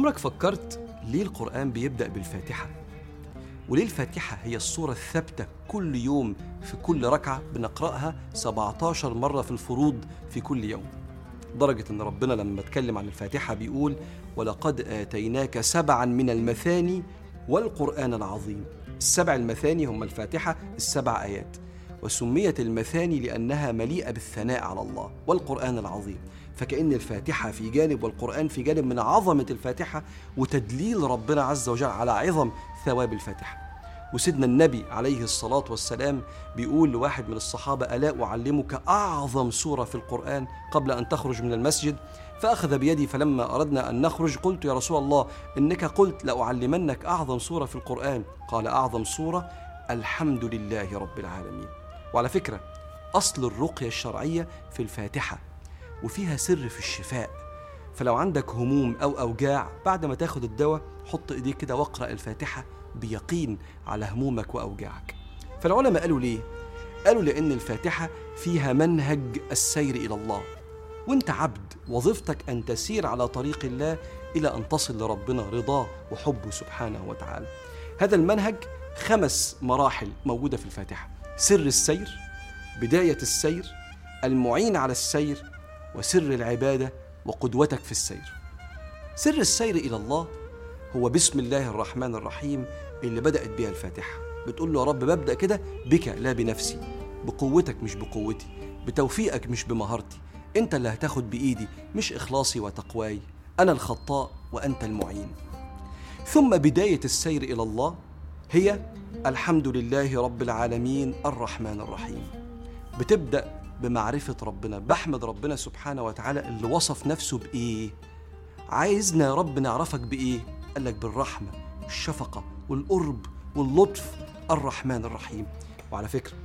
عمرك فكرت ليه القرآن بيبدأ بالفاتحة؟ وليه الفاتحة هي الصورة الثابتة كل يوم في كل ركعة؟ بنقرأها 17 مرة في الفروض في كل يوم. درجة أن ربنا لما اتكلم عن الفاتحة بيقول ولقد آتيناك سبعا من المثاني والقرآن العظيم. السبع المثاني هم الفاتحة السبع آيات. وسميت المثاني لأنها مليئة بالثناء على الله والقرآن العظيم. فكأن الفاتحة في جانب والقرآن في جانب من عظمة الفاتحة وتدليل ربنا عز وجل على عظم ثواب الفاتحة. وسيدنا النبي عليه الصلاة والسلام بيقول لواحد من الصحابة ألا أعلمك أعظم سورة في القرآن قبل أن تخرج من المسجد؟ فأخذ بيدي فلما أردنا أن نخرج قلت يا رسول الله إنك قلت لأعلمنك أعظم سورة في القرآن. قال أعظم سورة؟ الحمد لله رب العالمين. وعلى فكرة أصل الرقية الشرعية في الفاتحة وفيها سر في الشفاء. فلو عندك هموم أو أوجاع بعد ما تاخد الدواء حط إيديك كده واقرأ الفاتحة بيقين على همومك وأوجاعك. فالعلماء قالوا ليه؟ قالوا لأن الفاتحة فيها منهج السير إلى الله. وأنت عبد وظيفتك أن تسير على طريق الله إلى أن تصل لربنا رضاه وحبه سبحانه وتعالى. هذا المنهج خمس مراحل موجودة في الفاتحة. سر السير بداية السير المعين على السير وسر العبادة وقدوتك في السير. سر السير إلى الله هو بسم الله الرحمن الرحيم اللي بدأت بها الفاتحة. بتقول له يا رب ببدأ كده بك لا بنفسي بقوتك مش بقوتي بتوفيقك مش بمهارتي. أنت اللي هتاخد بإيدي مش إخلاصي وتقواي. أنا الخطاء وأنت المعين. ثم بداية السير إلى الله هي الحمد لله رب العالمين الرحمن الرحيم. بتبدأ بمعرفة ربنا بحمد ربنا سبحانه وتعالى اللي وصف نفسه بإيه؟ عايزنا يا رب نعرفك بإيه؟ قال لك بالرحمة والشفقة والقرب واللطف الرحمن الرحيم. وعلى فكرة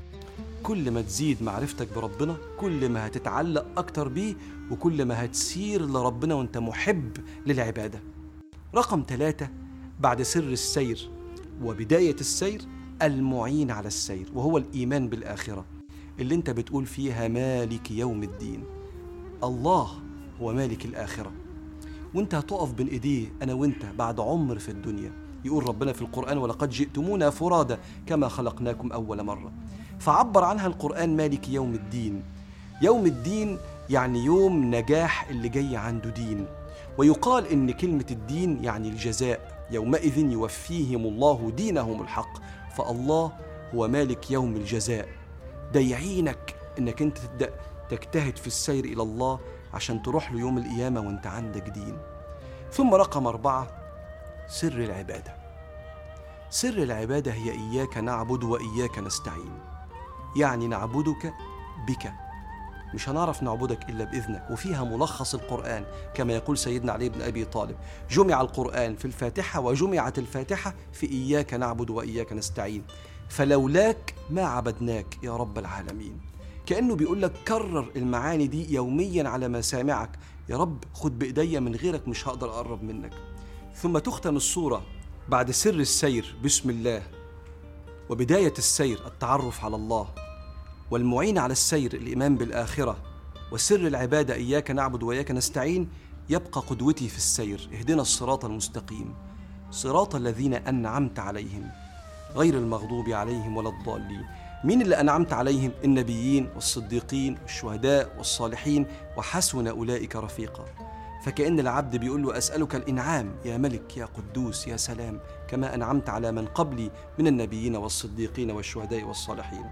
كل ما تزيد معرفتك بربنا كل ما هتتعلق أكتر بيه وكل ما هتسير لربنا وأنت محب للعبادة. رقم ثلاثة بعد سر السير وبداية السير المعين على السير وهو الإيمان بالآخرة. اللي أنت بتقول فيها مالك يوم الدين. الله هو مالك الآخرة. وأنت هتقف بين إيديه أنا وأنت بعد عمر في الدنيا. يقول ربنا في القرآن ولقد جئتمونا فرادى كما خلقناكم أول مرة. فعبر عنها القرآن مالك يوم الدين. يوم الدين يعني يوم نجاح اللي جاي عنده دين. ويقال إن كلمة الدين يعني الجزاء. يومئذ يوفيهم الله دينهم الحق فالله هو مالك يوم الجزاء. ده يعينك إنك أنت تبدأ تجتهد في السير إلى الله عشان تروح له يوم القيامة وأنت عندك دين. ثم رقم أربعة سر العبادة. سر العبادة هي إياك نعبد وإياك نستعين. يعني نعبدك بك. مش هنعرف نعبدك إلا بإذنك وفيها ملخص القرآن كما يقول سيدنا علي بن أبي طالب جمع القرآن في الفاتحة وجمعت الفاتحة في إياك نعبد وإياك نستعين. فلولاك ما عبدناك يا رب العالمين. كأنه بيقول لك كرر المعاني دي يوميا على مسامعك يا رب خد بإيديا من غيرك مش هقدر أقرب منك. ثم تختم الصورة بعد سر السير بسم الله وبداية السير التعرف على الله. والمعين على السير الإيمان بالآخرة. وسر العبادة إياك نعبد وإياك نستعين يبقى قدوتي في السير. اهدنا الصراط المستقيم. صراط الذين أنعمت عليهم. غير المغضوب عليهم ولا الضالين. مين اللي أنعمت عليهم؟ النبيين والصديقين والشهداء والصالحين وحسن أولئك رفيقا. فكأن العبد بيقول له أسألك الإنعام. يا ملك يا قدوس يا سلام. كما أنعمت على من قبلي من النبيين والصديقين والشهداء والصالحين.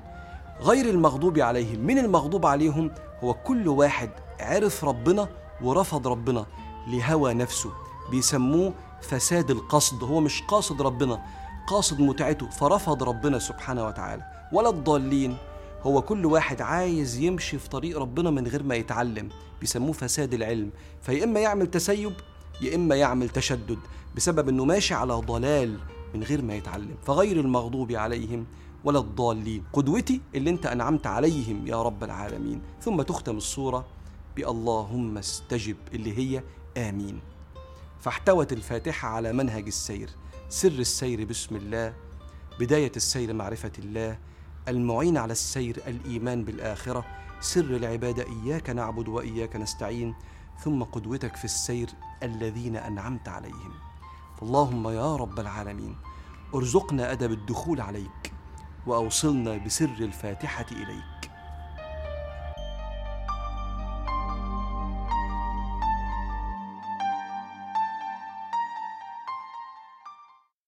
غير المغضوب عليهم. من المغضوب عليهم هو كل واحد عرف ربنا ورفض ربنا لهوى نفسه. بيسموه فساد القصد. هو مش قاصد ربنا قاصد متعته. فرفض ربنا سبحانه وتعالى. ولا الضالين هو كل واحد عايز يمشي في طريق ربنا من غير ما يتعلم. بيسموه فساد العلم. فيا إما يعمل تسيب يا إما يعمل تشدد بسبب إنه ماشي على ضلال من غير ما يتعلم. فغير المغضوب عليهم ولا الضالين. قدوتي اللي انت أنعمت عليهم يا رب العالمين. ثم تختم الصورة باللهم استجب اللي هي آمين. فاحتوت الفاتحة على منهج السير. سر السير بسم الله. بداية السير معرفة الله. المعين على السير الإيمان بالآخرة. سر العبادة إياك نعبد وإياك نستعين. ثم قدوتك في السير الذين أنعمت عليهم. فاللهم يا رب العالمين ارزقنا أدب الدخول عليك. وأوصلنا بسر الفاتحة إليك.